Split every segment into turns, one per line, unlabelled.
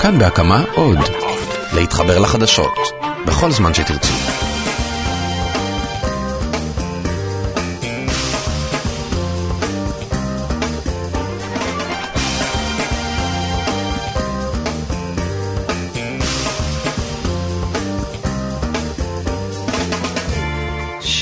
כאן בהקמה עוד. להתחבר לחדשות, בכל זמן שתרצו.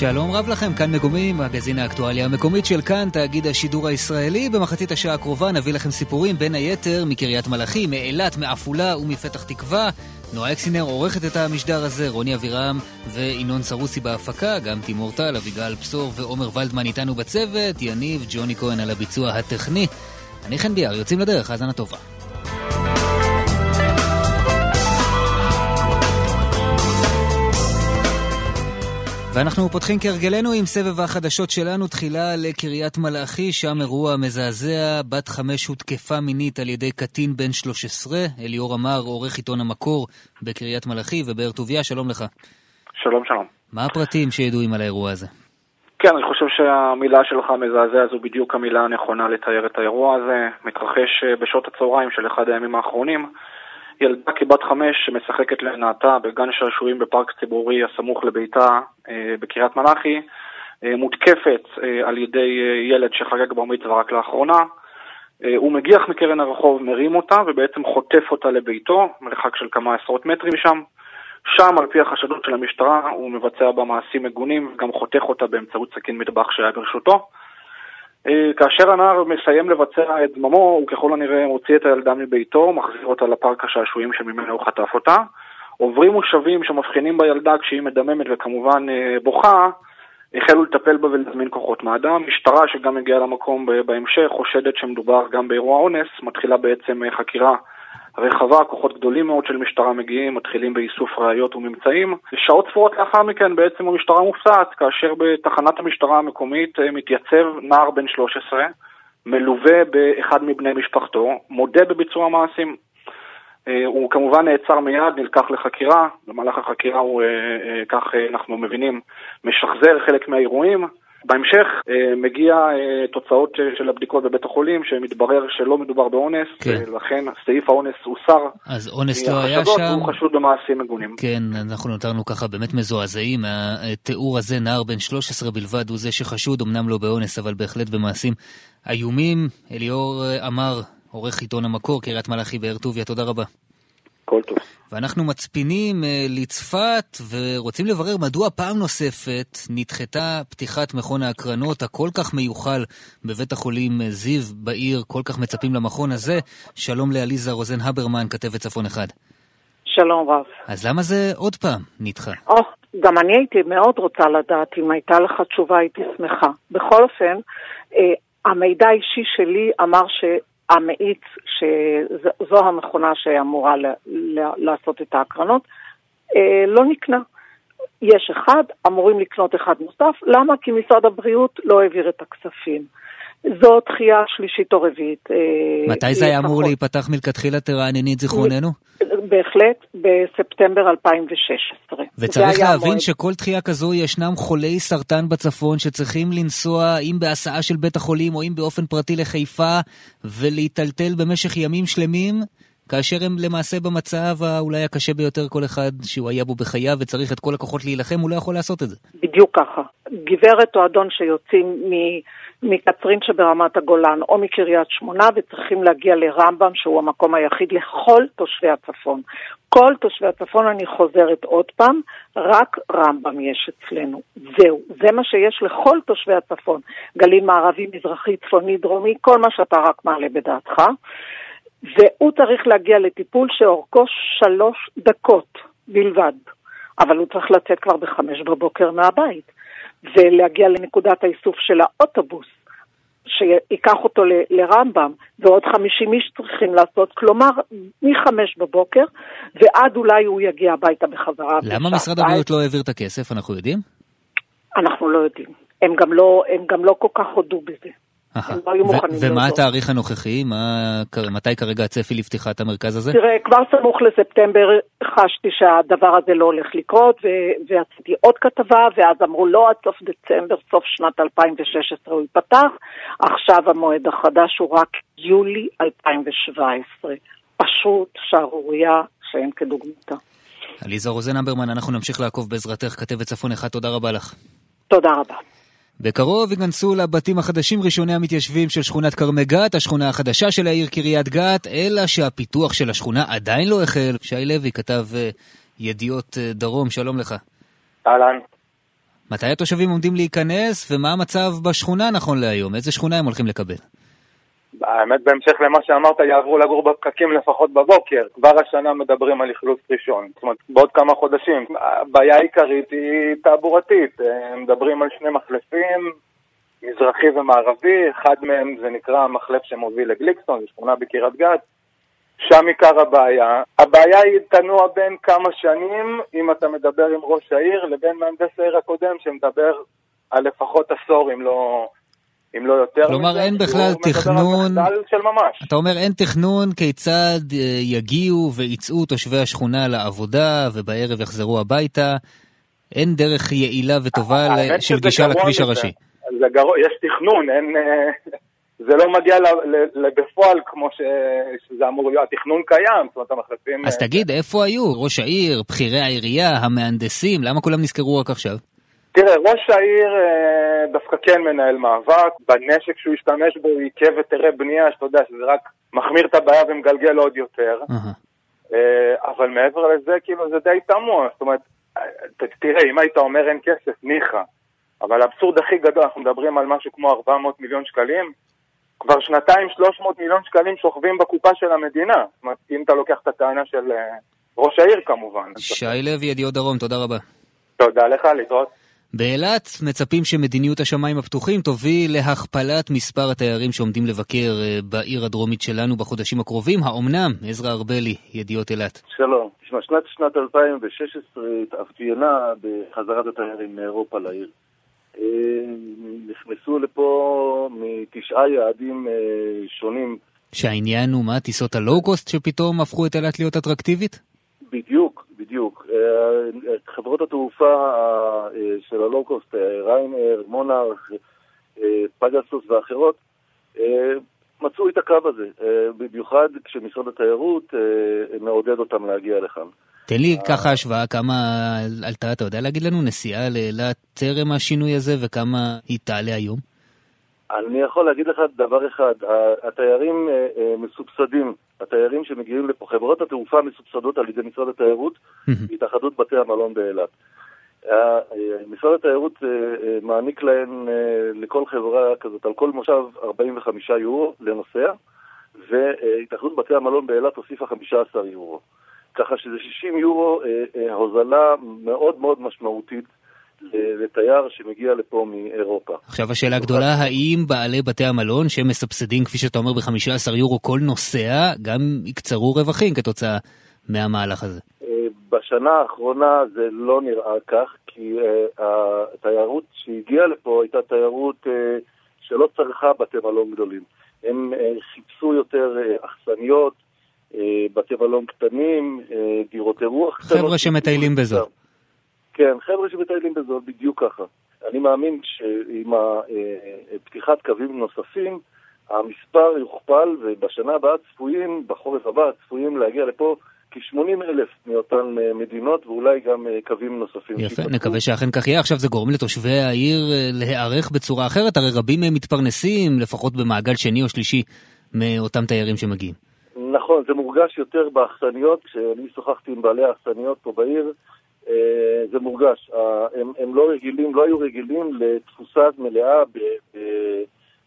שלום רב לכם, כאן מגומים, מגזין האקטואליה המקומית של כאן, תאגיד השידור הישראלי. במחצית השעה הקרובה נביא לכם סיפורים בין היתר מקריית מלאכי, מאילת, מעפולה ומפתח תקווה. נועה אקסינר עורכת את המשדר הזה, רוני אבירם וינון סרוסי בהפקה, גם תימור טל, אביגל בשור ועומר ולדמן איתנו בצוות, יניב, ג'וני כהן על הביצוע הטכני. אני חן ביאר, יוצאים לדרך, האזנה טובה. ואנחנו פותחים כהרגלנו עם סבב החדשות שלנו, תחילה לקריית מלאכי, שם אירוע מזעזע, בת חמש הותקפה מינית על ידי קטין בן 13, אליאור אמר, עורך עיתון המקור בקריית מלאכי, ובאר טוביה, שלום לך.
שלום שלום.
מה הפרטים שידועים על האירוע הזה?
כן, אני חושב שהמילה שלך מזעזע זו בדיוק המילה הנכונה לתאר את האירוע הזה. מתרחש בשעות הצהריים של אחד הימים האחרונים. ילדה כבת חמש שמשחקת לנעתה בגן שעשועים בפארק ציבורי הסמוך לביתה אה, בקריית מלאכי, אה, מותקפת אה, על ידי ילד שחגג בר מצווה רק לאחרונה. הוא מגיח מקרן הרחוב, מרים אותה ובעצם חוטף אותה לביתו, מרחק של כמה עשרות מטרים שם. שם, על פי החשדות של המשטרה, הוא מבצע בה מעשים מגונים וגם חותך אותה באמצעות סכין מטבח שהיה ברשותו. אה, כאשר הנער מסיים לבצע את דממו, הוא ככל הנראה מוציא את הילדה מביתו, מחזיר אותה לפארק השעשועים שממנו הוא חטף אותה. עוברים מושבים שמבחינים בילדה כשהיא מדממת וכמובן אה, בוכה, החלו לטפל בה ולהזמין כוחות מד"א. משטרה שגם הגיעה למקום בהמשך, חושדת שמדובר גם באירוע אונס, מתחילה בעצם אה, חקירה רחבה, כוחות גדולים מאוד של משטרה מגיעים, מתחילים באיסוף ראיות וממצאים. שעות ספורות לאחר מכן בעצם המשטרה מופתעת, כאשר בתחנת המשטרה המקומית אה, מתייצב נער בן 13, מלווה באחד מבני משפחתו, מודה בביצוע המעשים. אה, הוא כמובן נעצר מיד, נלקח לחקירה, במהלך החקירה הוא, אה, כך אנחנו מבינים, משחזר חלק מהאירועים, בהמשך אה, מגיע אה, תוצאות של הבדיקות בבית החולים, שמתברר שלא מדובר באונס, כן. ולכן סעיף האונס הוסר.
אז אונס לא היה שם.
הוא חשוד במעשים מגונים.
כן, אנחנו נותרנו ככה באמת מזועזעים מהתיאור הזה, נער בן 13 בלבד הוא זה שחשוד, אמנם לא באונס, אבל בהחלט במעשים איומים. אליאור אה, אמר, עורך עיתון המקור, קריית מלאכי באר טוביה, תודה רבה.
כל טוב.
ואנחנו מצפינים אה, לצפת ורוצים לברר מדוע פעם נוספת נדחתה פתיחת מכון ההקרנות הכל כך מיוחל בבית החולים אה, זיו בעיר, כל כך מצפים למכון הזה. שלום לעליזה רוזן הברמן, כתבת צפון אחד.
שלום רב.
אז למה זה עוד פעם נדחה?
או, גם אני הייתי מאוד רוצה לדעת, אם הייתה לך תשובה הייתי שמחה. בכל אופן, אה, המידע האישי שלי אמר ש... המאיץ, שזו המכונה שאמורה לעשות את ההקרנות, אה, לא נקנה. יש אחד, אמורים לקנות אחד נוסף. למה? כי משרד הבריאות לא העביר את הכספים. זו דחייה שלישית או רביעית. אה,
מתי זה היה אמור להיפתח מלכתחילה, תרענני את זיכרוננו?
בהחלט, בספטמבר 2016.
וצריך להבין אמור... שכל דחייה כזו ישנם חולי סרטן בצפון שצריכים לנסוע, אם בהסעה של בית החולים או אם באופן פרטי לחיפה, ולהיטלטל במשך ימים שלמים, כאשר הם למעשה במצב האולי הקשה ביותר כל אחד שהוא היה בו בחייו וצריך את כל הכוחות להילחם, הוא לא יכול לעשות את זה.
בדיוק ככה. גברת או אדון שיוצאים מ... מקצרין שברמת הגולן או מקריית שמונה וצריכים להגיע לרמב"ם שהוא המקום היחיד לכל תושבי הצפון. כל תושבי הצפון, אני חוזרת עוד פעם, רק רמב"ם יש אצלנו. זהו, זה מה שיש לכל תושבי הצפון. גליל מערבי, מזרחי, צפוני, דרומי, כל מה שאתה רק מעלה בדעתך. והוא צריך להגיע לטיפול שאורכו שלוש דקות בלבד. אבל הוא צריך לצאת כבר בחמש בבוקר מהבית. ולהגיע לנקודת האיסוף של האוטובוס, שייקח אותו ל- לרמב"ם, ועוד 50 איש צריכים לעשות, כלומר, מחמש בבוקר, ועד אולי הוא יגיע הביתה בחזרה.
למה משרד הבריאות לא העביר את הכסף, אנחנו יודעים?
אנחנו לא יודעים. הם גם לא, הם גם לא כל כך הודו בזה. לא
ומה התאריך הנוכחי? מתי כרגע הצפי לפתיחת המרכז הזה?
תראה, כבר סמוך לספטמבר חשתי שהדבר הזה לא הולך לקרות, ועשיתי עוד כתבה, ואז אמרו לא עד סוף דצמבר, סוף שנת 2016 הוא ייפתח. עכשיו המועד החדש הוא רק יולי 2017. פשוט שערורייה שאין כדוגמתה.
עליזה רוזן אמברמן, אנחנו נמשיך לעקוב בעזרתך, כתבת צפון אחד, תודה רבה לך.
תודה רבה.
בקרוב ייכנסו לבתים החדשים ראשוני המתיישבים של שכונת כרמי גת, השכונה החדשה של העיר קריית גת, אלא שהפיתוח של השכונה עדיין לא החל. שי לוי כתב uh, ידיעות uh, דרום, שלום לך.
אהלן.
מתי התושבים עומדים להיכנס, ומה המצב בשכונה נכון להיום? איזה שכונה הם הולכים לקבל?
האמת, בהמשך למה שאמרת, יעברו לגור בפקקים לפחות בבוקר. כבר השנה מדברים על אכלוס ראשון. זאת אומרת, בעוד כמה חודשים. הבעיה העיקרית היא תעבורתית. מדברים על שני מחלפים, מזרחי ומערבי, אחד מהם זה נקרא המחלף שמוביל לגליקסון, זו שכונה בקריית גת. שם עיקר הבעיה. הבעיה היא תנוע בין כמה שנים, אם אתה מדבר עם ראש העיר, לבין מהנדס העיר הקודם, שמדבר על לפחות עשור, אם לא... אם לא יותר
כלומר אין בכלל
מדבר
תכנון. אתה אומר אין תכנון כיצד אה, יגיעו ויצאו תושבי השכונה לעבודה ובערב יחזרו הביתה, אין דרך יעילה וטובה
האמת
של גישה לכביש. הראשי.
זה גרוע, יש תכנון, אין... אה, זה לא מגיע ל- ל- לבפועל כמו ש... שזה אמור להיות, התכנון קיים, זאת אומרת המחלפים...
אז
אה,
תגיד, איפה היו? ראש העיר, בכירי העירייה, המהנדסים, למה כולם נזכרו רק עכשיו?
תראה, ראש העיר אה, דווקא כן מנהל מאבק, בנשק שהוא השתמש בו הוא עיכב היתרי בנייה, שאתה יודע שזה רק מחמיר את הבעיה ומגלגל עוד יותר. אה, אבל מעבר לזה, כאילו זה די תמוה, זאת אומרת, אה, תראה, אם היית אומר אין כסף, ניחא. אבל האבסורד הכי גדול, אנחנו מדברים על משהו כמו 400 מיליון שקלים, כבר שנתיים 300 מיליון שקלים שוכבים בקופה של המדינה. זאת אומרת, אם אתה לוקח את הטענה של ראש העיר כמובן.
שי לוי, ידיעות דרום, תודה רבה.
תודה לך, להתראות.
באילת מצפים שמדיניות השמיים הפתוחים תוביל להכפלת מספר התיירים שעומדים לבקר אה, בעיר הדרומית שלנו בחודשים הקרובים. האומנם? עזרא ארבלי, ידיעות אילת.
שלום. תשמע, שנת שנת 2016 התאפיינה בחזרת התיירים מאירופה לעיר. אה, נכנסו לפה מתשעה יעדים אה, שונים
שהעניין הוא מה, טיסות הלואו-קוסט שפתאום הפכו את אילת להיות אטרקטיבית?
בדיוק, בדיוק. אה, חברות התעופה אה, של הלואו-קוסט, אה, ריינר, מונארק, אה, פגסוס ואחרות, אה, מצאו את הקו הזה, אה, במיוחד כשמשרד התיירות אה, מעודד אותם להגיע לכאן.
תן לי ככה השוואה כמה עלתה, אתה יודע להגיד לנו, נסיעה לאילת טרם השינוי הזה וכמה היא תעלה היום?
אני יכול להגיד לך דבר אחד, התיירים אה, אה, מסובסדים, התיירים שמגיעים לפה, חברות התעופה מסובסדות על ידי משרד התיירות, התאחדות בתי המלון באילת. אה, משרד התיירות מעניק להם, לכל חברה כזאת, על כל מושב 45 יורו לנוסע, והתאחדות בתי המלון באילת הוסיפה 15 יורו. ככה שזה 60 יורו הוזלה מאוד מאוד משמעותית לתייר שמגיע לפה מאירופה.
עכשיו השאלה הגדולה, האם בעלי בתי המלון שמסבסדים, כפי שאתה אומר, ב-15 יורו כל נוסע, גם יקצרו רווחים כתוצאה מהמהלך הזה?
אה, בשנה האחרונה זה לא נראה כך, כי uh, התיירות שהגיעה לפה הייתה תיירות uh, שלא צרכה בתי מלון גדולים. הם uh, חיפשו יותר אכסניות, בתי מלון קטנים, דירות אירוח קטנות.
חבר'ה שמטיילים בזול.
כן, חבר'ה שמטיילים בזול, בדיוק ככה. אני מאמין שעם אה, פתיחת קווים נוספים, המספר יוכפל, ובשנה הבאה צפויים, בחורף הבא, צפויים להגיע לפה כ-80 אלף מאותן אה, מדינות, ואולי גם אה, קווים נוספים.
יפה,
שיפתחו.
נקווה שאכן כך יהיה. עכשיו זה גורם לתושבי העיר להיערך בצורה אחרת, הרי רבים מהם מתפרנסים, לפחות במעגל שני או שלישי, מאותם תיירים שמגיעים.
נכון, זה מורגש יותר באכסניות, כשאני שוחחתי עם בעלי האכסניות פה בעיר, זה מורגש. אה, הם, הם לא רגילים, לא היו רגילים לתפוסה מלאה ב, ב,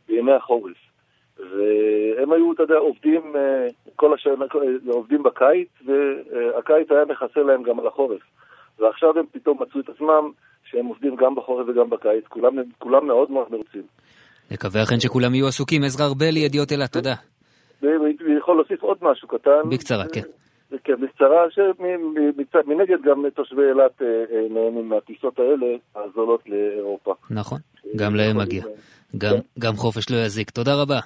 בימי החורף. והם היו, אתה יודע, עובדים אה, כל השנה, עובדים בקיץ, והקיץ היה מכסה להם גם על החורף. ועכשיו הם פתאום מצאו את עצמם שהם עובדים גם בחורף וגם בקיץ, כולם, כולם מאוד מאוד מרוצים.
נקווה אכן שכולם יהיו עסוקים. עזרא ארבלי, ידיעות אילת, תודה.
ואני יכול להוסיף עוד משהו קטן.
בקצרה, כן.
כן, בקצרה, שמנגד גם תושבי אילת אה, אה, נהנים מהטיסות האלה, הזולות לאירופה.
נכון, גם להם מגיע. גם, גם חופש לא יזיק. תודה רבה.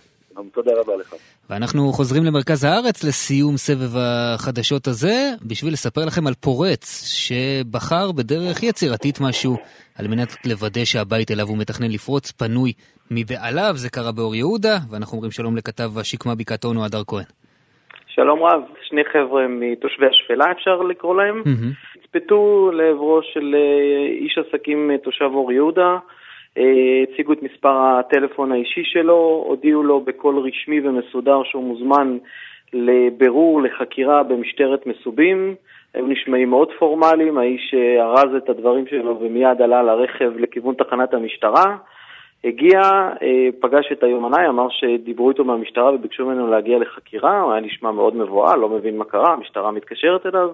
תודה רבה לך.
ואנחנו חוזרים למרכז הארץ לסיום סבב החדשות הזה, בשביל לספר לכם על פורץ שבחר בדרך יצירתית משהו, על מנת לוודא שהבית אליו הוא מתכנן לפרוץ פנוי מבעליו, זה קרה באור יהודה, ואנחנו אומרים שלום לכתב השקמה בקעת אונו, הדר כהן.
שלום רב, שני חבר'ה מתושבי השפלה אפשר לקרוא להם. נצפתו לעברו של אה, איש עסקים אה, תושב אור יהודה, אה, הציגו את מספר הטלפון האישי שלו, הודיעו לו בקול רשמי ומסודר שהוא מוזמן לבירור, לחקירה במשטרת מסובים. היו נשמעים מאוד פורמליים, האיש ארז את הדברים שלו ומיד עלה לרכב לכיוון תחנת המשטרה. הגיע, אה, פגש את היומנאי, אמר שדיברו איתו מהמשטרה וביקשו ממנו להגיע לחקירה, הוא היה נשמע מאוד מבוהל, לא מבין מה קרה, המשטרה מתקשרת אליו,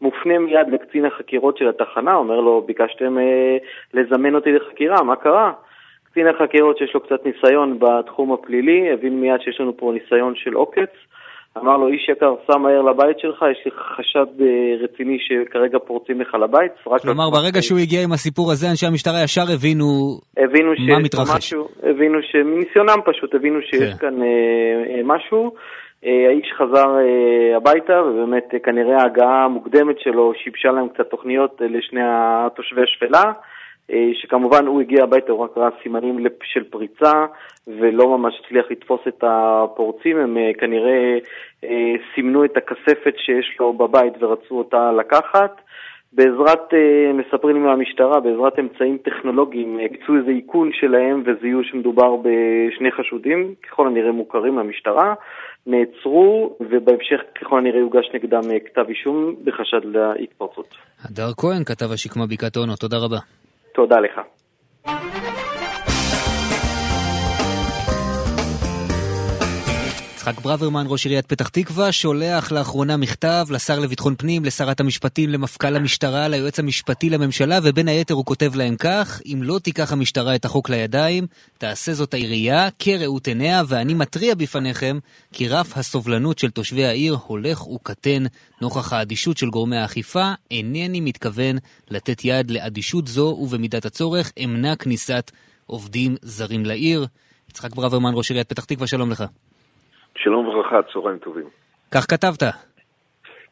מופנה מיד לקצין החקירות של התחנה, אומר לו, ביקשתם אה, לזמן אותי לחקירה, מה קרה? קצין החקירות שיש לו קצת ניסיון בתחום הפלילי, הבין מיד שיש לנו פה ניסיון של עוקץ, אמר לו, איש יקר, סע מהר לבית שלך, יש לי חשד אה, רציני שכרגע פורצים לך לבית.
כלומר, ברגע שהוא הגיע עם הסיפור הזה, אנשי המשטרה ישר הבינו, הבינו מה מתרחש.
משהו, הבינו שמניסיונם פשוט, הבינו שיש כן. כאן אה, אה, משהו. אה, האיש חזר אה, הביתה, ובאמת אה, כנראה ההגעה המוקדמת שלו שיבשה להם קצת תוכניות אה, לשני התושבי השפלה. אה, שכמובן הוא הגיע הביתה, הוא רק ראה סימנים של פריצה ולא ממש הצליח לתפוס את הפורצים, הם אה, כנראה אה, סימנו את הכספת שיש לו בבית ורצו אותה לקחת. בעזרת, מספרים לי מהמשטרה, בעזרת אמצעים טכנולוגיים, ביצעו איזה איכון שלהם וזיהו שמדובר בשני חשודים, ככל הנראה מוכרים למשטרה, נעצרו ובהמשך ככל הנראה יוגש נגדם כתב אישום בחשד להתפרצות.
הדר כהן, כתב השקמה בקעת אונו, תודה רבה.
תודה לך.
יצחק ברוורמן, ראש עיריית פתח תקווה, שולח לאחרונה מכתב לשר לביטחון פנים, לשרת המשפטים, למפכ"ל המשטרה, ליועץ המשפטי לממשלה, ובין היתר הוא כותב להם כך: אם לא תיקח המשטרה את החוק לידיים, תעשה זאת העירייה כראות עיניה, ואני מתריע בפניכם כי רף הסובלנות של תושבי העיר הולך וקטן נוכח האדישות של גורמי האכיפה. אינני מתכוון לתת יד לאדישות זו, ובמידת הצורך אמנע כניסת עובדים זרים לעיר. יצחק ברוורמן, ראש עיריית פתח תקווה, שלום לך.
שלום וברכה, צהריים טובים.
כך כתבת.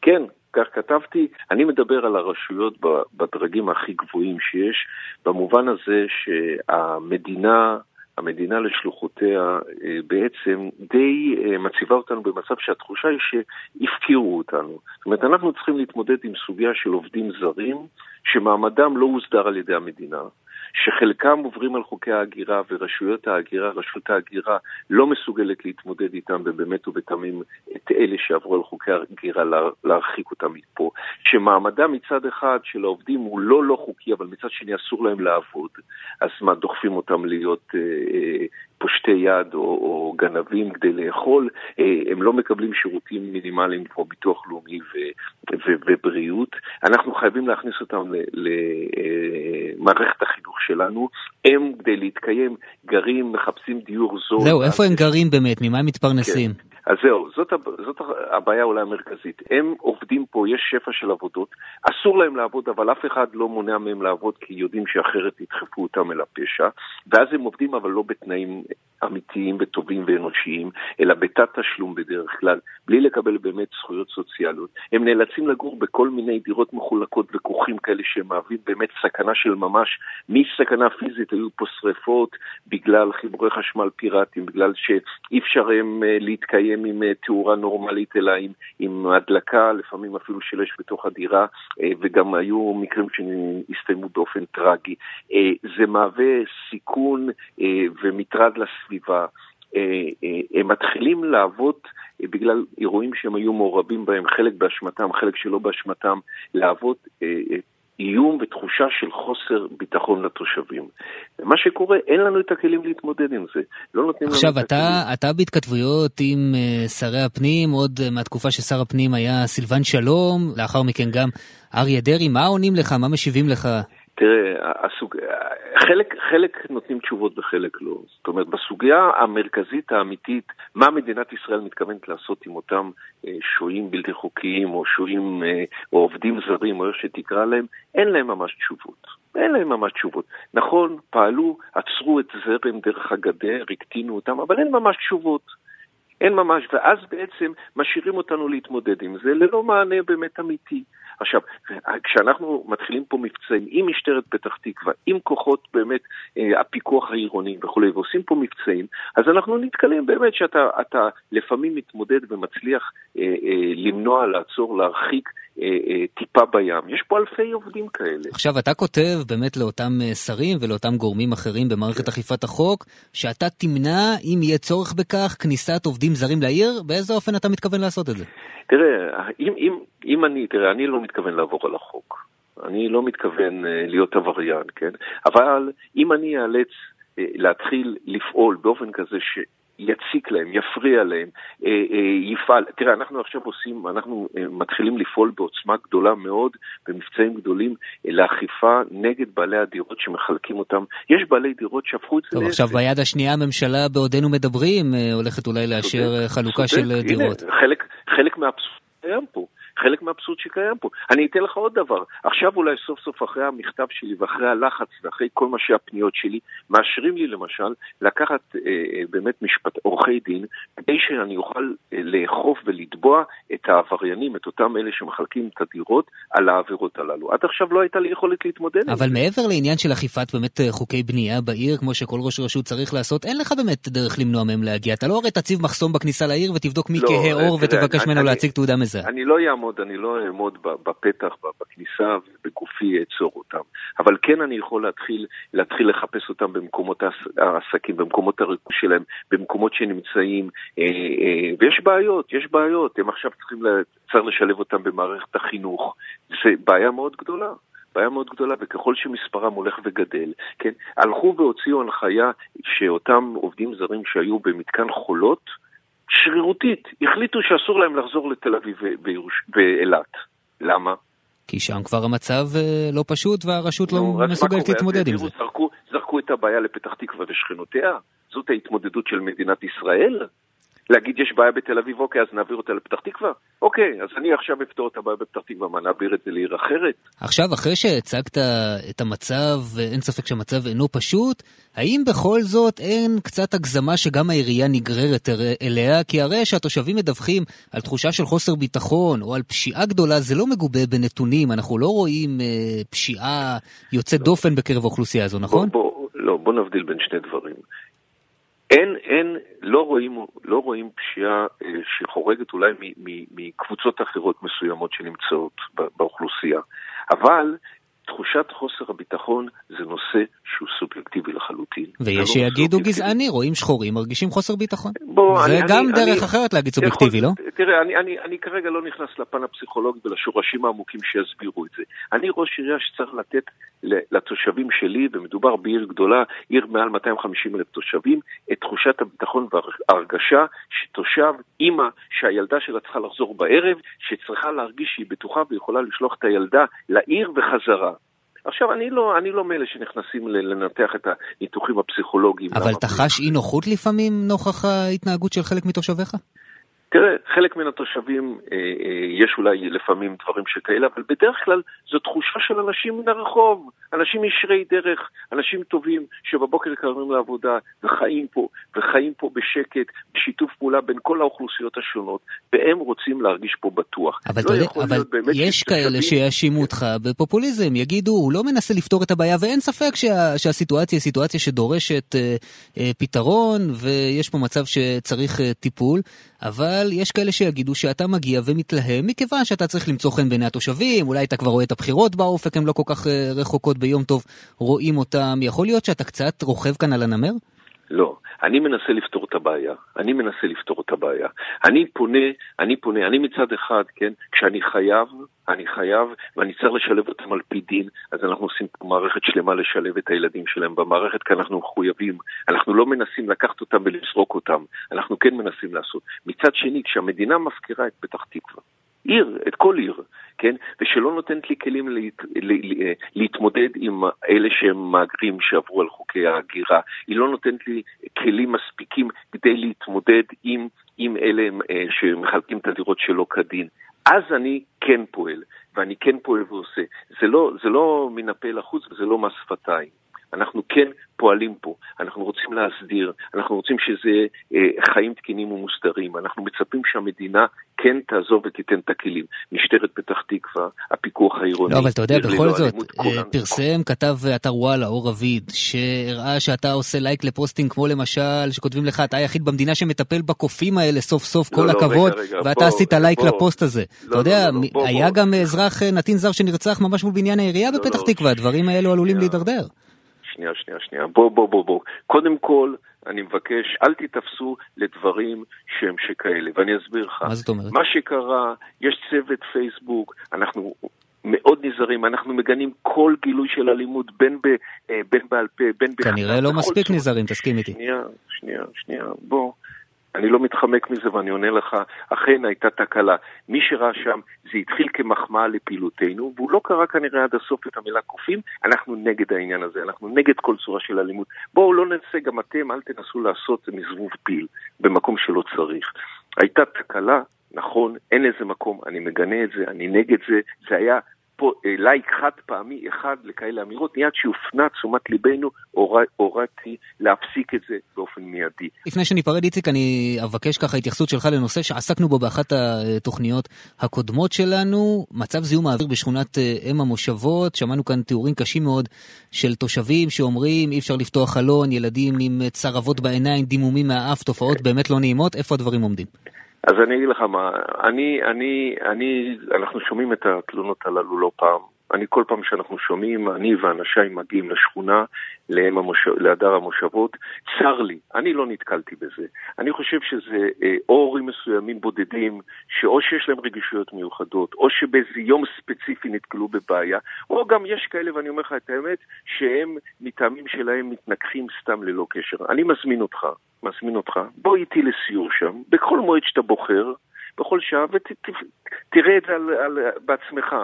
כן, כך כתבתי. אני מדבר על הרשויות בדרגים הכי גבוהים שיש, במובן הזה שהמדינה, המדינה לשלוחותיה אה, בעצם די אה, מציבה אותנו במצב שהתחושה היא שהפקירו אותנו. זאת אומרת, אנחנו צריכים להתמודד עם סוגיה של עובדים זרים שמעמדם לא הוסדר על ידי המדינה. שחלקם עוברים על חוקי ההגירה ורשויות ההגירה, רשות ההגירה לא מסוגלת להתמודד איתם ובאמת ובתמים את אלה שעברו על חוקי ההגירה להרחיק אותם מפה. שמעמדם מצד אחד של העובדים הוא לא לא חוקי, אבל מצד שני אסור להם לעבוד. אז מה, דוחפים אותם להיות אה, אה, פושטי יד או, או גנבים כדי לאכול, אה, הם לא מקבלים שירותים מינימליים כמו ביטוח לאומי ו, ו, ובריאות. אנחנו חייבים להכניס אותם למערכת אה, החינוך שלנו. הם, כדי להתקיים, גרים, מחפשים דיור זול.
זהו, איפה הם גרים באמת? ממה הם מתפרנסים?
כן. אז זהו, זאת, זאת הבעיה אולי המרכזית. הם עובדים פה, יש שפע של עבודות, אסור להם לעבוד, אבל אף אחד לא מונע מהם לעבוד כי יודעים שאחרת ידחפו אותם אל הפשע, ואז הם עובדים אבל לא בתנאים אמיתיים וטובים ואנושיים, אלא בתת תשלום בדרך כלל, בלי לקבל באמת זכויות סוציאליות. הם נאלצים לגור בכל מיני דירות מחולקות וכוכים כאלה שהם מהווים באמת סכנה של ממש. מסכנה פיזית היו פה שריפות בגלל חיבורי חשמל פיראטיים, בגלל שאי אפשר הם אה, להתקיים עם אה, תאורה נורמלית, אלא עם, עם הדלקה, לפעמים אפילו של אש בתוך הדירה, אה, וגם היו מקרים שהסתיימו באופן טרגי. זה מהווה סיכון ומטרד לסביבה. אה, אה, הם מתחילים לעבוד אה, בגלל אירועים שהם היו מעורבים בהם, חלק באשמתם, חלק שלא באשמתם, לעבוד איום ותחושה של חוסר ביטחון לתושבים. ומה שקורה, אין לנו את הכלים להתמודד עם זה. לא נותנים
עכשיו,
לנו
אתה, את הכלים. אתה בהתכתבויות עם שרי הפנים, עוד מהתקופה ששר הפנים היה סילבן שלום, לאחר מכן גם אריה דרעי, מה עונים לך? מה משיבים לך?
תראה, הסוג... חלק, חלק נותנים תשובות וחלק לא. זאת אומרת, בסוגיה המרכזית האמיתית, מה מדינת ישראל מתכוונת לעשות עם אותם אה, שוהים בלתי חוקיים, או שוהים, אה, או עובדים זרים, או איך שתקרא להם, אין להם ממש תשובות. אין להם ממש תשובות. נכון, פעלו, עצרו את זרם דרך הגדר, הקטינו אותם, אבל אין ממש תשובות. אין ממש, ואז בעצם משאירים אותנו להתמודד עם זה ללא מענה באמת אמיתי. עכשיו, כשאנחנו מתחילים פה מבצעים עם משטרת פתח תקווה, עם כוחות באמת אה, הפיקוח העירוני וכולי, ועושים פה מבצעים, אז אנחנו נתקלים באמת שאתה לפעמים מתמודד ומצליח אה, אה, למנוע, לעצור, להרחיק אה, אה, טיפה בים. יש פה אלפי עובדים כאלה.
עכשיו, אתה כותב באמת לאותם אה, שרים ולאותם גורמים אחרים במערכת כן. אכיפת החוק, שאתה תמנע, אם יהיה צורך בכך, כניסת עובדים זרים לעיר? באיזה אופן אתה מתכוון לעשות את זה?
תראה, אם, אם, אם אני, תראה, אני לא מתכוון לעבור על החוק. אני לא מתכוון להיות עבריין, כן? אבל אם אני אאלץ להתחיל לפעול באופן כזה ש... יציק להם, יפריע להם, אה, אה, יפעל. תראה, אנחנו עכשיו עושים, אנחנו אה, מתחילים לפעול בעוצמה גדולה מאוד, במבצעים גדולים, לאכיפה נגד בעלי הדירות שמחלקים אותם. יש בעלי דירות שהפכו את זה...
טוב, עכשיו ביד השנייה הממשלה בעודנו מדברים, הולכת אולי לאשר חלוקה של דירות.
חלק, חלק מהאבסורד קיים פה. חלק מהאבסורד שקיים פה. אני אתן לך עוד דבר. עכשיו אולי סוף סוף אחרי המכתב שלי ואחרי הלחץ ואחרי כל מה שהפניות שלי, מאשרים לי למשל לקחת אה, אה, באמת משפט, עורכי דין, כדי שאני אוכל אה, לאכוף ולתבוע את העבריינים, את אותם אלה שמחלקים את הדירות, על העבירות הללו. עד עכשיו לא הייתה לי יכולת להתמודד עם
זה. אבל מעבר לעניין של אכיפת באמת אה, חוקי בנייה בעיר, כמו שכל ראש רשות צריך לעשות, אין לך באמת דרך למנוע מהם להגיע. אתה לא הרי תציב מחסום בכניסה לעיר ותבדוק מי לא, כהה עור ותבקש ממנו להציג תעודה מזהה.
אני לא אעמוד אעמוד, אני לא אעמוד בפתח, בכניסה, ובגופי אעצור אותם. אבל כן אני יכול להתחיל, להתחיל לחפש אותם במקומות העסקים, במקומות הריכוז שלהם, במקומות שנמצאים, אה, אה, ויש בעיות, יש בעיות. הם עכשיו צריכים, צריך לשלב אותם במערכת החינוך. זה בעיה מאוד גדולה. בעיה מאוד גדולה, וככל שמספרם הולך וגדל, כן, הלכו והוציאו הנחיה שאותם עובדים זרים שהיו במתקן חולות, שרירותית החליטו שאסור להם לחזור לתל אביב ואילת. למה?
כי שם כבר המצב אה, לא פשוט והרשות לא מסוגלת להתמודד עם זה.
זרקו, זרקו את הבעיה לפתח תקווה ושכנותיה? זאת ההתמודדות של מדינת ישראל? להגיד יש בעיה בתל אביב, אוקיי, אז נעביר אותה לפתח תקווה? אוקיי, אז אני עכשיו אפתור את הבעיה בפתח תקווה, מה, נעביר את זה לעיר אחרת?
עכשיו, אחרי שהצגת את המצב, אין ספק שהמצב אינו פשוט, האם בכל זאת אין קצת הגזמה שגם העירייה נגררת אליה? כי הרי שהתושבים מדווחים על תחושה של חוסר ביטחון או על פשיעה גדולה, זה לא מגובה בנתונים, אנחנו לא רואים אה, פשיעה יוצאת לא. דופן בקרב האוכלוסייה הזו, נכון?
בוא, בוא, לא, בוא נבדיל בין שני דברים. אין, אין, לא רואים, לא רואים פשיעה אה, שחורגת אולי מקבוצות אחרות מסוימות שנמצאות באוכלוסייה, אבל תחושת חוסר הביטחון זה נושא שהוא סובייקטיבי לחלוטין.
ויש לא שיגידו גזעני, רואים שחורים, מרגישים חוסר ביטחון. בוא, זה אני, גם אני, דרך אני, אחרת להגיד סובייקטיבי, יכול, לא?
תראה, אני, אני, אני כרגע לא נכנס לפן הפסיכולוגי ולשורשים העמוקים שיסבירו את זה. אני ראש עירייה שצריך לתת לתושבים שלי, ומדובר בעיר גדולה, עיר מעל 250 אלף תושבים, את תחושת הביטחון וההרגשה שתושב, אימא, שהילדה שלה צריכה לחזור בערב, שצריכה להרגיש שהיא בטוחה ויכולה לשלוח את הילדה לעיר וחזרה. עכשיו, אני לא, אני לא מאלה שנכנסים לנתח את הניתוחים הפסיכולוגיים.
אבל אתה חש אי נוחות לפעמים נוכח ההתנהגות של חלק מתושביך?
תראה, חלק מן התושבים, אה, אה, יש אולי לפעמים דברים שכאלה, אבל בדרך כלל זו תחושה של אנשים מן הרחוב, אנשים ישרי דרך, אנשים טובים שבבוקר קרבים לעבודה וחיים פה, וחיים פה בשקט, בשיתוף פעולה בין כל האוכלוסיות השונות, והם רוצים להרגיש פה בטוח.
אבל, לא תודה, אבל יש כאלה שיאשימו אותך בפופוליזם, יגידו, הוא לא מנסה לפתור את הבעיה, ואין ספק שה, שהסיטואציה היא סיטואציה שדורשת אה, אה, פתרון, ויש פה מצב שצריך אה, טיפול. אבל יש כאלה שיגידו שאתה מגיע ומתלהם מכיוון שאתה צריך למצוא חן בעיני התושבים, אולי אתה כבר רואה את הבחירות באופק, הן לא כל כך אה, רחוקות ביום טוב, רואים אותם. יכול להיות שאתה קצת רוכב כאן על הנמר?
לא. אני מנסה לפתור את הבעיה, אני מנסה לפתור את הבעיה. אני פונה, אני פונה, אני מצד אחד, כן, כשאני חייב, אני חייב, ואני צריך לשלב אותם על פי דין, אז אנחנו עושים מערכת שלמה לשלב את הילדים שלהם במערכת, כי אנחנו מחויבים. אנחנו לא מנסים לקחת אותם ולזרוק אותם, אנחנו כן מנסים לעשות. מצד שני, כשהמדינה מפקירה את פתח תקווה, עיר, את כל עיר, כן? ושלא נותנת לי כלים להת, לה, להתמודד עם אלה שהם מהגרים שעברו על חוקי ההגירה. היא לא נותנת לי כלים מספיקים כדי להתמודד עם, עם אלה אה, שמחלקים את הדירות שלא כדין. אז אני כן פועל, ואני כן פועל ועושה. זה לא, זה לא מן הפה לחוץ וזה לא מס שפתיים. אנחנו כן פועלים פה, אנחנו רוצים להסדיר, אנחנו רוצים שזה אה, חיים תקינים ומוסדרים, אנחנו מצפים שהמדינה כן תעזוב ותיתן את הכלים. משטרת פתח תקווה, הפיקוח העירוני.
לא, אבל אתה יודע, בכל זאת, אה, פרסם כתב אתר וואלה, אור רביד, שהראה שאתה עושה לייק ל posting כמו למשל, שכותבים לך, אתה היחיד במדינה שמטפל בקופים האלה סוף סוף, כל לא, לא הכבוד, ואתה עשית לייק לפוסט הזה. אתה יודע, היה גם אזרח אה, נתין זר שנרצח ממש מול בניין העירייה בפתח תקווה, הדברים האלו עלולים להידרדר.
שנייה, שנייה, שנייה. בוא, בוא, בוא, בוא. קודם כל, אני מבקש, אל תיתפסו לדברים שהם שכאלה, ואני אסביר לך.
מה זאת אומרת?
מה שקרה, יש צוות פייסבוק, אנחנו מאוד נזהרים, אנחנו מגנים כל גילוי של אלימות, בין, ב, אה, בין בעל פה, בין
בכלל. כנראה לא מספיק נזהרים, תסכים איתי.
שנייה, שנייה, שנייה, בוא. אני לא מתחמק מזה ואני עונה לך, אכן הייתה תקלה. מי שראה שם, זה התחיל כמחמאה לפעילותנו, והוא לא קרא כנראה עד הסוף את המילה קופים, אנחנו נגד העניין הזה, אנחנו נגד כל צורה של אלימות. בואו לא ננסה, גם אתם, אל תנסו לעשות מזבוב פיל במקום שלא צריך. הייתה תקלה, נכון, אין לזה מקום, אני מגנה את זה, אני נגד זה, זה היה פה אה, לייק חד פעמי אחד לכאלה אמירות, מיד שהופנה תשומת ליבנו, הורדתי להפסיק את זה באופן מיידי.
לפני שניפרד איציק, אני אבקש ככה התייחסות שלך לנושא שעסקנו בו באחת התוכניות הקודמות שלנו, מצב זיהום האוויר בשכונת אה, אם המושבות, שמענו כאן תיאורים קשים מאוד של תושבים שאומרים אי אפשר לפתוח חלון, ילדים עם צרבות בעיניים, דימומים מהאף, תופעות באמת לא נעימות, איפה הדברים עומדים?
אז אני אגיד לך מה, אני, אני, אני, אנחנו שומעים את התלונות הללו לא פעם. אני כל פעם שאנחנו שומעים, אני ואנשיי מגיעים לשכונה, להדר המושבות, צר לי, אני לא נתקלתי בזה. אני חושב שזה אה, או הורים מסוימים בודדים, שאו שיש להם רגישויות מיוחדות, או שבאיזה יום ספציפי נתקלו בבעיה, או גם יש כאלה, ואני אומר לך את האמת, שהם מטעמים שלהם מתנגחים סתם ללא קשר. אני מזמין אותך, מזמין אותך, בוא איתי לסיור שם, בכל מועד שאתה בוחר, בכל שעה, ותראה את זה בעצמך.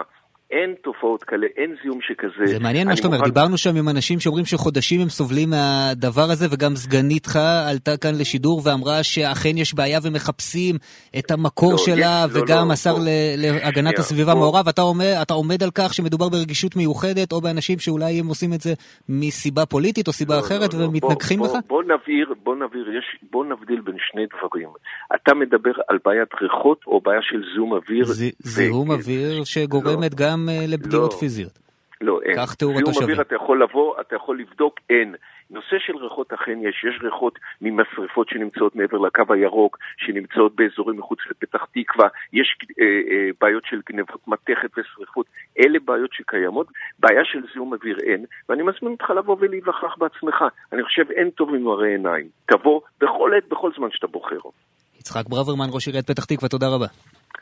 אין תופעות כאלה, אין זיהום שכזה.
זה מעניין מה שאתה אומר, דיברנו שם עם אנשים שאומרים שחודשים הם סובלים מהדבר הזה, וגם סגניתך עלתה כאן לשידור ואמרה שאכן יש בעיה ומחפשים את המקור לא, שלה, יש, לא, וגם לא, השר בוא, להגנת שנייה, הסביבה בוא. מעורב, אתה, אומר, אתה עומד על כך שמדובר ברגישות מיוחדת, או באנשים שאולי הם עושים את זה מסיבה פוליטית או סיבה לא, אחרת לא, לא, ומתנגחים
בוא,
בך?
בוא, בוא נבהיר, בוא נבהיר, יש, בוא נבדיל בין שני דברים. אתה מדבר על בעיית ריחות או בעיה של זיהום אוויר? ז,
זיהום אוויר שגורמת לא. גם... גם אה, לפגיעות לא, פיזיות.
לא, אין. כך תיאור התושבים. זיהום אוויר אתה יכול לבוא, אתה יכול לבדוק, אין. נושא של ריחות אכן יש, יש ריחות ממשרפות שנמצאות מעבר לקו הירוק, שנמצאות באזורים מחוץ לפתח תקווה, יש אה, אה, בעיות של גנבות מתכת ושריפות, אלה בעיות שקיימות, בעיה של זיהום אוויר אין, ואני מזמין אותך לבוא ולהיווכח בעצמך. אני חושב אין טוב ממראה עיניים. תבוא בכל עת, בכל זמן שאתה בוחר.
יצחק ברוורמן, ראש עיריית פתח תקווה, תודה רבה.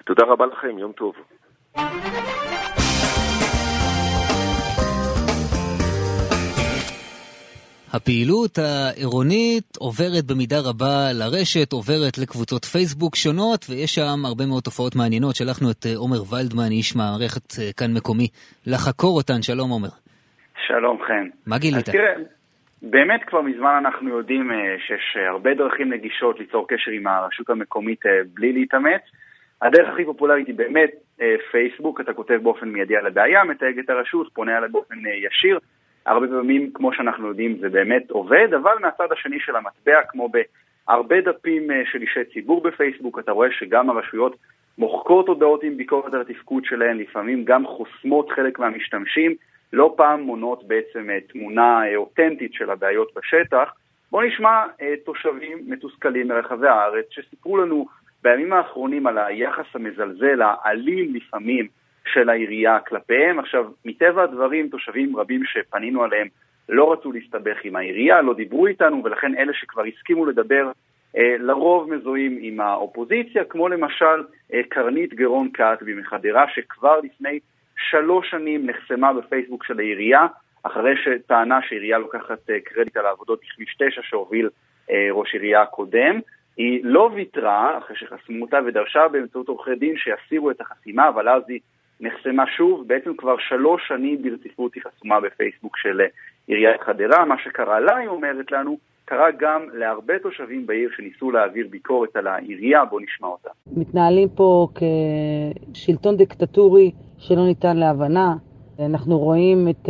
תודה רבה לכם, יום טוב.
הפעילות העירונית עוברת במידה רבה לרשת, עוברת לקבוצות פייסבוק שונות, ויש שם הרבה מאוד תופעות מעניינות. שלחנו את אה, עומר ולדמן, איש מערכת אה, כאן מקומי, לחקור אותן. שלום עומר.
שלום חן.
מה גילית?
תראה, באמת כבר מזמן אנחנו יודעים אה, שיש הרבה דרכים נגישות ליצור קשר עם הרשות המקומית בלי להתאמץ. הדרך הכי פופולרית היא באמת פייסבוק, אתה כותב באופן מיידי על הבעיה, מתייג את הרשות, פונה עליה באופן ישיר. הרבה פעמים, כמו שאנחנו יודעים, זה באמת עובד, אבל מהצד השני של המטבע, כמו בהרבה דפים אה, של אישי ציבור בפייסבוק, אתה רואה שגם הרשויות מוחקות הודעות עם ביקורת על התפקוד שלהן, לפעמים גם חוסמות חלק מהמשתמשים, לא פעם מונות בעצם אה, תמונה אה, אותנטית של הבעיות בשטח. בואו נשמע תושבים מתוסכלים מרחבי הארץ שסיפרו לנו בימים האחרונים על היחס המזלזל, האלים לפעמים, של העירייה כלפיהם. עכשיו, מטבע הדברים, תושבים רבים שפנינו עליהם לא רצו להסתבך עם העירייה, לא דיברו איתנו, ולכן אלה שכבר הסכימו לדבר אה, לרוב מזוהים עם האופוזיציה, כמו למשל אה, קרנית גרון קאטבי מחדרה, שכבר לפני שלוש שנים נחסמה בפייסבוק של העירייה, אחרי שטענה שהעירייה לוקחת אה, קרדיט על העבודות בכביש 9 שהוביל ראש עירייה הקודם. היא לא ויתרה אחרי שחסמו אותה ודרשה באמצעות עורכי דין שיסירו את החסימה, אבל אז היא נחסמה שוב, בעצם כבר שלוש שנים ברציפות היא חסומה בפייסבוק של אה, עיריית חדרה. מה שקרה לה, היא אומרת לנו, קרה גם להרבה תושבים בעיר שניסו להעביר ביקורת על העירייה, בואו נשמע אותה.
מתנהלים פה כשלטון דיקטטורי שלא ניתן להבנה. אנחנו רואים את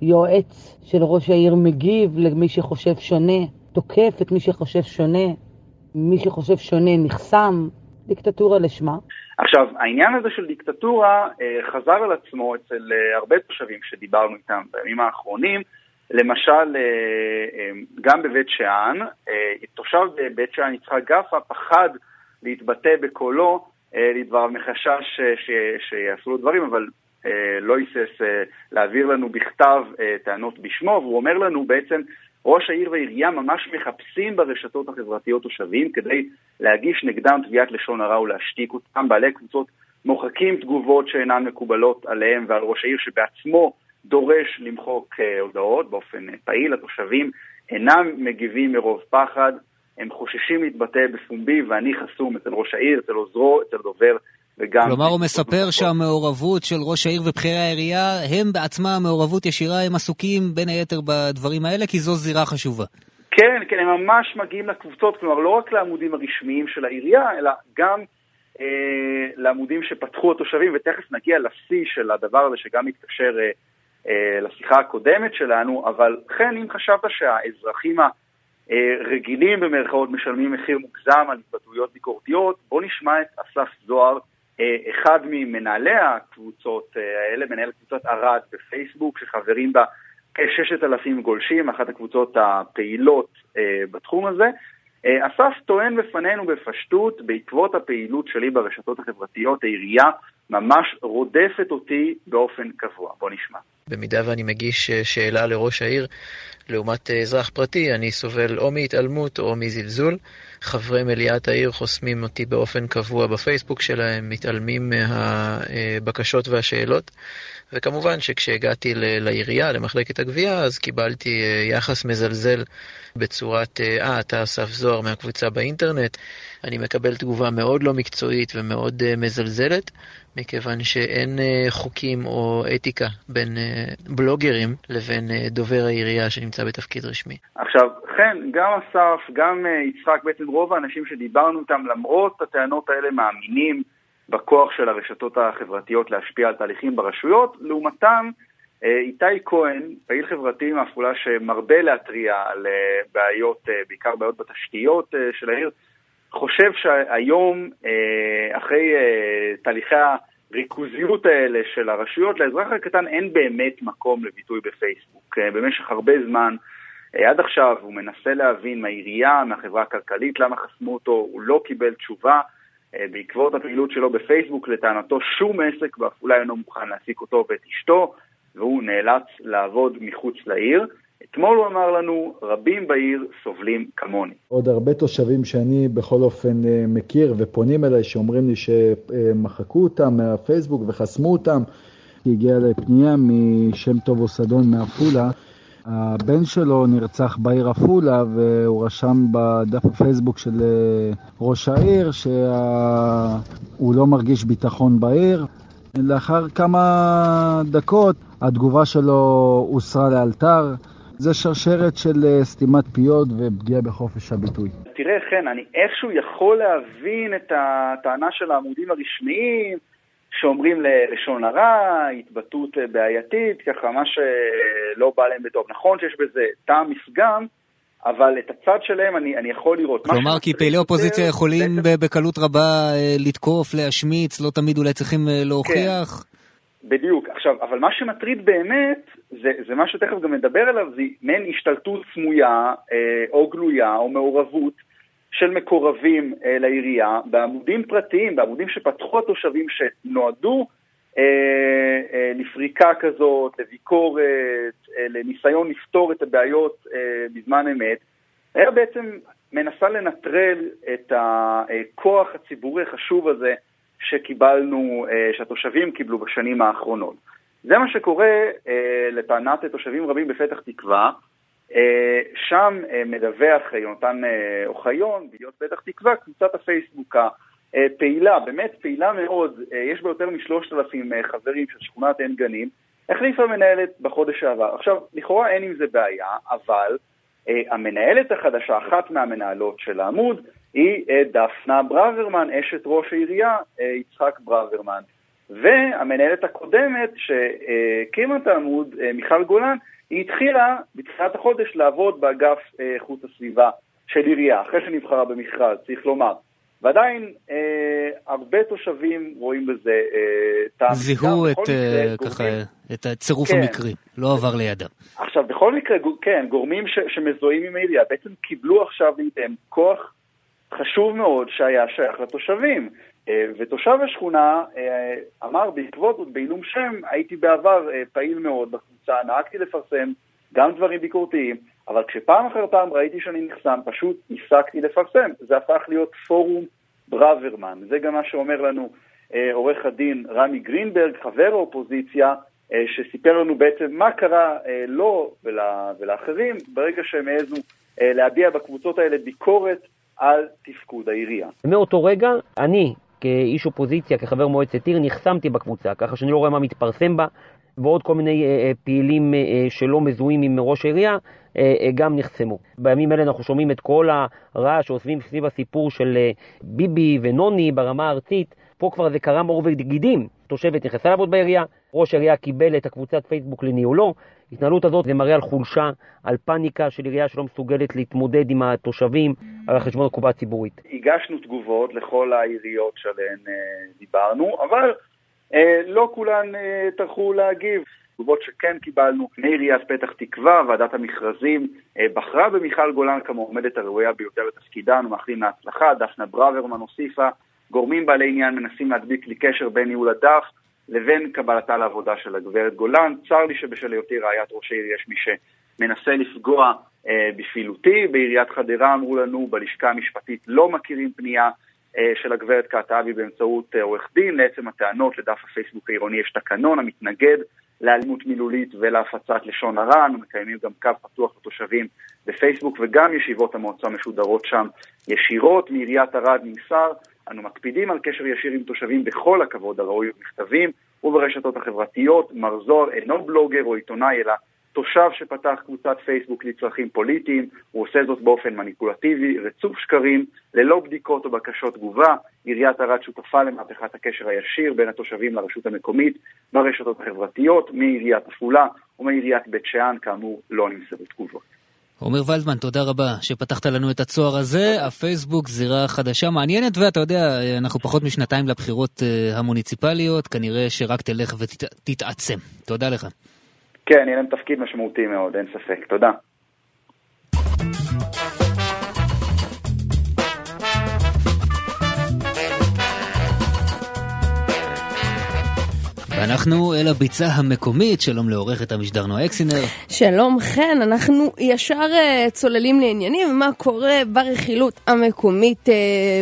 היועץ של ראש העיר מגיב למי שחושב שונה, תוקף את מי שחושב שונה, מי שחושב שונה נחסם, דיקטטורה לשמה.
עכשיו, העניין הזה של דיקטטורה חזר על עצמו אצל הרבה תושבים שדיברנו איתם בימים האחרונים, למשל, גם בבית שאן, תושב בית שאן יצחק גפה פחד להתבטא בקולו לדבר מחשש שיעשו לו דברים, אבל לא היסס להעביר לנו בכתב טענות בשמו, והוא אומר לנו בעצם, ראש העיר והעירייה ממש מחפשים ברשתות החברתיות תושבים כדי להגיש נגדם תביעת לשון הרע ולהשתיק אותם. בעלי קבוצות מוחקים תגובות שאינן מקובלות עליהם ועל ראש העיר שבעצמו דורש למחוק הודעות באופן פעיל. התושבים אינם מגיבים מרוב פחד, הם חוששים להתבטא בפומבי ואני חסום אצל ראש העיר, אצל עוזרו, אצל דובר וגם...
כלומר, הוא מספר שהמעורבות של ראש העיר ובכירי העירייה, הם בעצמם מעורבות ישירה, הם עסוקים בין היתר בדברים האלה, כי זו זירה חשובה.
כן, כן, הם ממש מגיעים לקבוצות, כלומר, לא רק לעמודים הרשמיים של העירייה, אלא גם אה, לעמודים שפתחו התושבים, ותכף נגיע לשיא של הדבר הזה, שגם מתקשר אה, אה, לשיחה הקודמת שלנו, אבל כן, אם חשבת שהאזרחים הרגילים במרכאות משלמים מחיר מוגזם על התבטאויות ביקורתיות, בוא נשמע את אסף זוהר, אחד ממנהלי הקבוצות האלה, מנהל קבוצת ערד בפייסבוק, שחברים בה כ-6,000 גולשים, אחת הקבוצות הפעילות בתחום הזה. אסף טוען בפנינו בפשטות, בעקבות הפעילות שלי ברשתות החברתיות, העירייה ממש רודפת אותי באופן קבוע. בוא נשמע.
במידה ואני מגיש שאלה לראש העיר, לעומת אזרח פרטי, אני סובל או מהתעלמות או מזלזול. חברי מליאת העיר חוסמים אותי באופן קבוע בפייסבוק שלהם, מתעלמים מהבקשות והשאלות. וכמובן שכשהגעתי לעירייה, למחלקת הגבייה, אז קיבלתי יחס מזלזל בצורת, אה, אתה אסף זוהר מהקבוצה באינטרנט. אני מקבל תגובה מאוד לא מקצועית ומאוד מזלזלת, מכיוון שאין חוקים או אתיקה בין בלוגרים לבין דובר העירייה שנמצא בתפקיד רשמי.
עכשיו, כן, גם אסף, גם יצחק, בעצם רוב האנשים שדיברנו איתם, למרות הטענות האלה, מאמינים בכוח של הרשתות החברתיות להשפיע על תהליכים ברשויות. לעומתם, איתי כהן, פעיל חברתי מעפולה שמרבה להתריע על בעיות, בעיקר בעיות בתשתיות של העיר, חושב שהיום, אחרי תהליכי הריכוזיות האלה של הרשויות, לאזרח הקטן אין באמת מקום לביטוי בפייסבוק. במשך הרבה זמן, עד עכשיו הוא מנסה להבין מהעירייה, מהחברה הכלכלית, למה חסמו אותו, הוא לא קיבל תשובה. בעקבות הפעילות שלו בפייסבוק, לטענתו שום עסק בעפולה אינו מוכן להעסיק אותו ואת אשתו, והוא נאלץ לעבוד מחוץ לעיר. אתמול הוא אמר לנו, רבים בעיר סובלים כמוני.
עוד הרבה תושבים שאני בכל אופן מכיר ופונים אליי שאומרים לי שמחקו אותם מהפייסבוק וחסמו אותם. הגיעה לפנייה משם טוב אוסדון מעפולה. הבן שלו נרצח בעיר עפולה והוא רשם בדף הפייסבוק של ראש העיר שהוא לא מרגיש ביטחון בעיר. לאחר כמה דקות התגובה שלו הוסרה לאלתר. זה שרשרת של סתימת פיות ופגיעה בחופש הביטוי.
תראה, חן, אני איכשהו יכול להבין את הטענה של העמודים הרשמיים, שאומרים לשון הרע, התבטאות בעייתית, ככה מה שלא בא להם בטוב. נכון שיש בזה טעם מפגם, אבל את הצד שלהם אני, אני יכול לראות.
כלומר, כי פעילי אופוזיציה יכולים בעצם... בקלות רבה לתקוף, להשמיץ, לא תמיד אולי צריכים להוכיח.
כן. בדיוק. עכשיו, אבל מה שמטריד באמת, זה, זה מה שתכף גם נדבר עליו, זה מעין השתלטות סמויה אה, או גלויה או מעורבות של מקורבים אה, לעירייה בעמודים פרטיים, בעמודים שפתחו התושבים שנועדו אה, אה, לפריקה כזאת, לביקורת, אה, לניסיון לפתור את הבעיות אה, בזמן אמת, היה בעצם מנסה לנטרל את הכוח הציבורי החשוב הזה שקיבלנו, שהתושבים קיבלו בשנים האחרונות. זה מה שקורה לטענת תושבים רבים בפתח תקווה. שם מדווח יונתן אוחיון, בידיעות פתח תקווה, קבוצת הפייסבוק הפעילה, באמת פעילה מאוד, יש בה יותר משלושת אלפים חברים של שכונת עין גנים, החליפה מנהלת בחודש שעבר. עכשיו, לכאורה אין עם זה בעיה, אבל המנהלת החדשה, אחת מהמנהלות של העמוד, היא דפנה ברוורמן, אשת ראש העירייה, יצחק ברוורמן. והמנהלת הקודמת שהקימה את העמוד, מיכל גולן, היא התחילה בתחילת החודש לעבוד באגף איכות הסביבה של עירייה, אחרי שנבחרה במכרז, צריך לומר. ועדיין אה, הרבה תושבים רואים בזה אה, טעם.
זיהו את, אה, ככה, את הצירוף כן. המקרי, לא עבר לידם.
עכשיו, בכל מקרה, כן, גורמים ש, שמזוהים עם העירייה בעצם קיבלו עכשיו לידיהם כוח חשוב מאוד שהיה שייך לתושבים. אה, ותושב השכונה אה, אמר בעקבות, בעילום שם, הייתי בעבר אה, פעיל מאוד בקבוצה, נהגתי לפרסם גם דברים ביקורתיים, אבל כשפעם אחר פעם ראיתי שאני נחסם, פשוט הפסקתי לפרסם. זה הפך להיות פורום ברוורמן. זה גם מה שאומר לנו עורך הדין רמי גרינברג, חבר האופוזיציה, שסיפר לנו בעצם מה קרה לו ולה, ולאחרים ברגע שהם העזו להביע בקבוצות האלה ביקורת על תפקוד העירייה.
מאותו רגע, אני, כאיש אופוזיציה, כחבר מועצת עיר, נחסמתי בקבוצה, ככה שאני לא רואה מה מתפרסם בה, ועוד כל מיני אה, אה, פעילים אה, שלא מזוהים עם ראש העירייה גם נחסמו. בימים אלה אנחנו שומעים את כל הרעש שעושים סביב הסיפור של ביבי ונוני ברמה הארצית. פה כבר זה קרם עור וגידים. תושבת נכנסה לעבוד בעירייה, ראש העירייה קיבל את הקבוצת פייסבוק לניהולו. ההתנהלות הזאת זה מראה על חולשה, על פאניקה של עירייה שלא מסוגלת להתמודד עם התושבים על חשבון הקופה הציבורית.
הגשנו תגובות לכל העיריות שעליהן דיברנו, אבל אה, לא כולן אה, טרחו להגיב. תגובות שכן קיבלנו מעיריית פתח תקווה, ועדת המכרזים אה, בחרה במיכל גולן כמועמדת הראויה ביותר לתפקידה, אנו מאחלים להצלחה, דפנה ברוורמן הוסיפה, גורמים בעלי עניין מנסים להדביק לי קשר בין ניהול הדף לבין קבלתה לעבודה של הגברת גולן. צר לי שבשל היותי רעיית ראש העיר יש מי שמנסה לפגוע אה, בפעילותי. בעיריית חדרה אמרו לנו, בלשכה המשפטית לא מכירים פנייה אה, של הגברת קעטבי באמצעות אה, עורך דין. לעצם הטענות לדף הפייסבוק העירוני יש תקנון המתנגד לאלימות מילולית ולהפצת לשון הרע. אנו מקיימים גם קו פתוח לתושבים בפייסבוק וגם ישיבות המועצה משודרות שם ישירות. מעיריית ערד נמסר, אנו מקפידים על קשר ישיר עם תושבים בכל הכבוד הראוי במכתבים וברשתות החברתיות. מר זוהר אינו בלוגר או עיתונאי אלא תושב שפתח קבוצת פייסבוק לצרכים פוליטיים, הוא עושה זאת באופן מניפולטיבי, רצוף שקרים, ללא בדיקות או בקשות תגובה. עיריית ערד שותפה למהפכת הקשר הישיר בין התושבים לרשות המקומית ברשתות החברתיות, מעיריית עפולה ומעיריית בית שאן, כאמור, לא נמסרו תגובות.
עומר ולדמן, תודה רבה שפתחת לנו את הצוהר הזה. הפייסבוק זירה חדשה מעניינת, ואתה יודע, אנחנו פחות משנתיים לבחירות אה, המוניציפליות, כנראה שרק תלך ותתעצם. תודה לך.
כן, יהיה להם תפקיד משמעותי מאוד, אין ספק. תודה.
ואנחנו אל הביצה המקומית, שלום לעורכת המשדר נועה אקסינר.
שלום חן, אנחנו ישר uh, צוללים לעניינים, מה קורה ברכילות המקומית uh,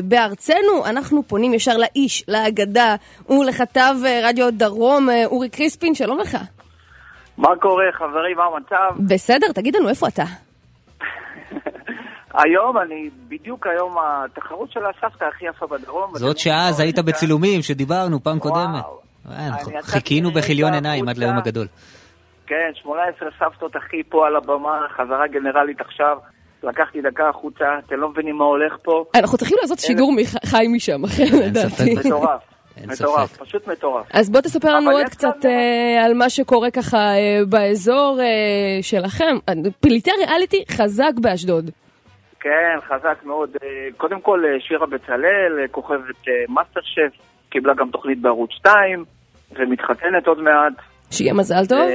בארצנו. אנחנו פונים ישר לאיש, לאגדה ולכתב uh, רדיו דרום, uh, אורי קריספין, שלום לך.
מה קורה, חברים? מה המצב?
בסדר, תגיד לנו, איפה אתה?
היום, אני, בדיוק היום התחרות של הסבתא הכי יפה בדרום.
זאת שעה, אז היית בצילומים שדיברנו פעם קודמת. אה, חיכינו בכיליון עיניים עד ליום הגדול.
כן, 18 סבתות הכי פה על הבמה, חזרה גנרלית עכשיו. לקחתי דקה החוצה, אתם לא מבינים מה הולך פה.
אנחנו צריכים לעשות שידור חי משם, אחרי לדעתי.
מטורף. מטורף, פשוט מטורף.
אז בוא תספר לנו עוד קצת uh, על מה שקורה ככה uh, באזור שלכם. פליטי ריאליטי חזק באשדוד.
כן, חזק מאוד. קודם כל, שירה בצלאל, כוכבת מאסטר שף, קיבלה גם תוכנית בערוץ 2, ומתחתנת עוד מעט.
שיהיה מזל טוב.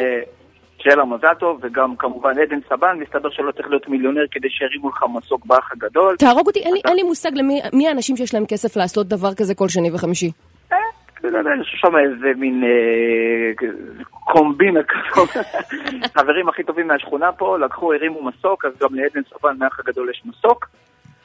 שיהיה לה מזל טוב, וגם כמובן עדן סבן, מסתבר שלא צריך להיות מיליונר כדי שירימו לך מסוק באח הגדול.
תהרוג אותי, אין לי, אין לי מושג למי האנשים שיש להם כסף לעשות דבר כזה כל שני וחמישי.
יש שם איזה מין אה, קומבינה כזאת. חברים הכי טובים מהשכונה פה לקחו, הרימו מסוק, אז גם לעדן סבן מהאח הגדול יש מסוק.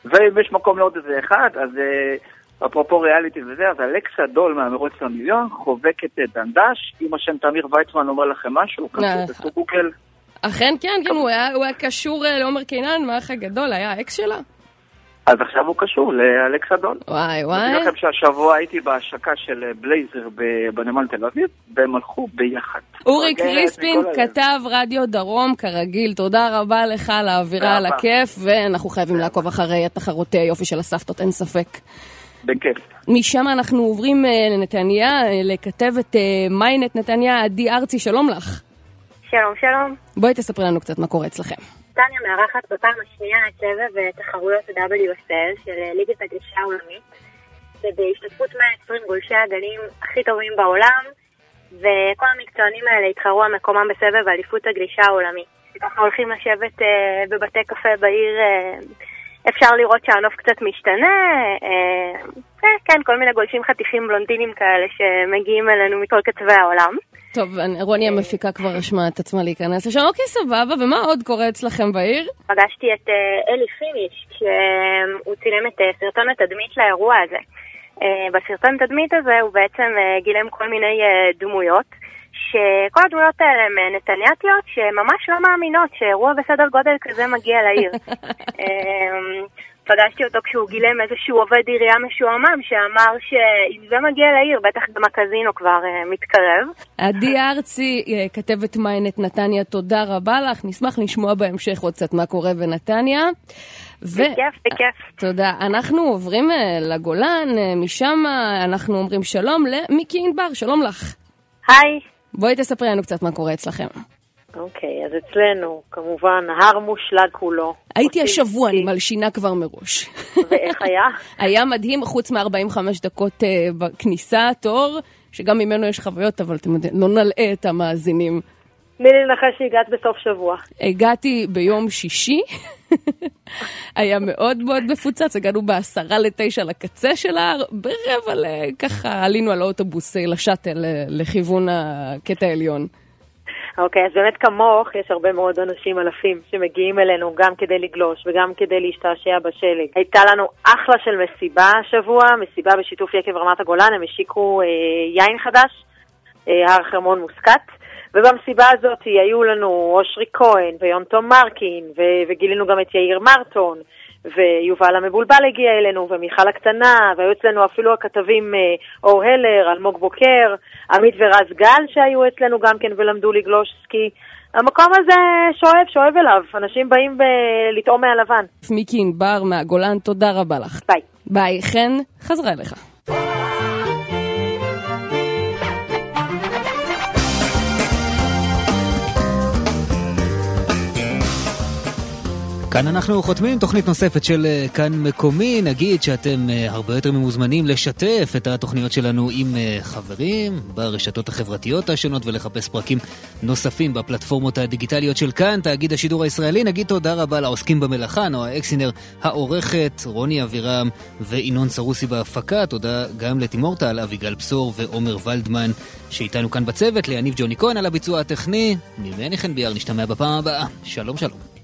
ואם יש מקום לעוד איזה אחד, אז אה, אפרופו ריאליטי וזה, אז אלכסה דול מהמרוץ למיליון חובקת את דנדש, אם השם תמיר ויצמן אומר לכם משהו, כנסו גוגל.
אכן כן, כן, הוא היה קשור אה, לעומר קינן, מהאח הגדול, היה האקס שלה.
אז עכשיו הוא קשור לאלכס אדון.
וואי וואי. אני
לכם שהשבוע הייתי בהשקה של בלייזר בנמל תל אביב, והם הלכו ביחד.
אורי קריספין, כתב רדיו דרום, כרגיל, תודה רבה לך על האווירה, על הכיף, ואנחנו חייבים לעקוב אחרי התחרות אה, יופי של הסבתות, אין ספק.
בכיף.
משם אנחנו עוברים אה, לנתניה, אה, לכתבת מיינט נתניה, עדי ארצי, שלום לך.
שלום, שלום.
בואי תספרי לנו קצת מה קורה אצלכם.
נתניה מארחת בפעם השנייה את סבב תחרויות ה-WSL של ליגת הגלישה העולמית. ובהשתתפות 120 גולשי הגלים הכי טובים בעולם, וכל המקצוענים האלה התחרו על מקומם בסבב אליפות הגלישה העולמי. ככה הולכים לשבת אה, בבתי קפה בעיר, אה, אפשר לראות שהנוף קצת משתנה, אה, אה, כן, כל מיני גולשים חתיכים בלונדינים כאלה שמגיעים אלינו מכל קצווי העולם.
טוב, רוני המפיקה כבר רשמה את עצמה להיכנס לשם. אוקיי, סבבה, ומה עוד קורה אצלכם בעיר?
פגשתי את אה, אלי פיניש כשהוא צילם את אה, סרטון התדמית לאירוע הזה. אה, בסרטון תדמית הזה הוא בעצם אה, גילם כל מיני אה, דמויות, שכל הדמויות האלה הן אה, נתניאתיות שממש לא מאמינות שאירוע בסדר גודל כזה מגיע לעיר. אה, פגשתי אותו כשהוא גילם איזשהו עובד עירייה משועמם שאמר שאם זה מגיע לעיר, בטח גם הקזינו כבר אה, מתקרב.
עדי ארצי, אה, כתבת מיינט נתניה, תודה רבה לך. נשמח לשמוע בהמשך עוד קצת מה קורה בנתניה. ו...
בכיף, בכיף.
תודה. אנחנו עוברים לגולן, משם אנחנו אומרים שלום למיקי ענבר, שלום לך.
היי.
בואי תספרי לנו קצת מה קורה אצלכם.
אוקיי, אז אצלנו, כמובן, הר מושלג כולו.
הייתי השבוע, אני מלשינה כבר מראש.
ואיך היה?
היה מדהים, חוץ מ-45 דקות אה, בכניסה, תור, שגם ממנו יש חוויות, אבל אתם יודעים, לא נלאה את המאזינים.
תני לי לנחש שהגעת בסוף שבוע.
הגעתי ביום שישי, היה מאוד מאוד מפוצץ, הגענו בעשרה לתשע לקצה של ההר, ברבע ל... ככה עלינו על האוטובוס אה, לשאטל אה, לכיוון הקטע העליון.
אוקיי, אז באמת כמוך, יש הרבה מאוד אנשים אלפים שמגיעים אלינו גם כדי לגלוש וגם כדי להשתעשע בשלג. הייתה לנו אחלה של מסיבה השבוע, מסיבה בשיתוף יקב רמת הגולן, הם השיקו אה, יין חדש, אה, הר חרמון מוסקת. ובמסיבה הזאת היו לנו אושרי כהן ויונתום מרקין, ו- וגילינו גם את יאיר מרטון, ויובל המבולבל הגיע אלינו, ומיכל הקטנה, והיו אצלנו אפילו הכתבים אה, אור הלר, אלמוג בוקר, עמית ורז גל שהיו אצלנו גם כן ולמדו לגלוש סקי. המקום הזה שואב, שואב אליו, אנשים באים ב- לטעום מהלבן.
מיקי ענבר מהגולן, תודה רבה לך.
ביי.
ביי. חן, חזרה אליך.
כאן אנחנו חותמים תוכנית נוספת של אה, כאן מקומי. נגיד שאתם אה, הרבה יותר ממוזמנים לשתף את התוכניות שלנו עם אה, חברים ברשתות החברתיות השונות ולחפש פרקים נוספים בפלטפורמות הדיגיטליות של כאן, תאגיד השידור הישראלי. נגיד תודה רבה לעוסקים במלאכה, נועה אקסינר העורכת, רוני אבירם וינון סרוסי בהפקה. תודה גם לתימור טל, אביגל בשור ועומר ולדמן שאיתנו כאן בצוות, ליניב ג'וני כהן על הביצוע הטכני. ממני חן ביאר, נשתמע בפעם הבאה. שלום שלום.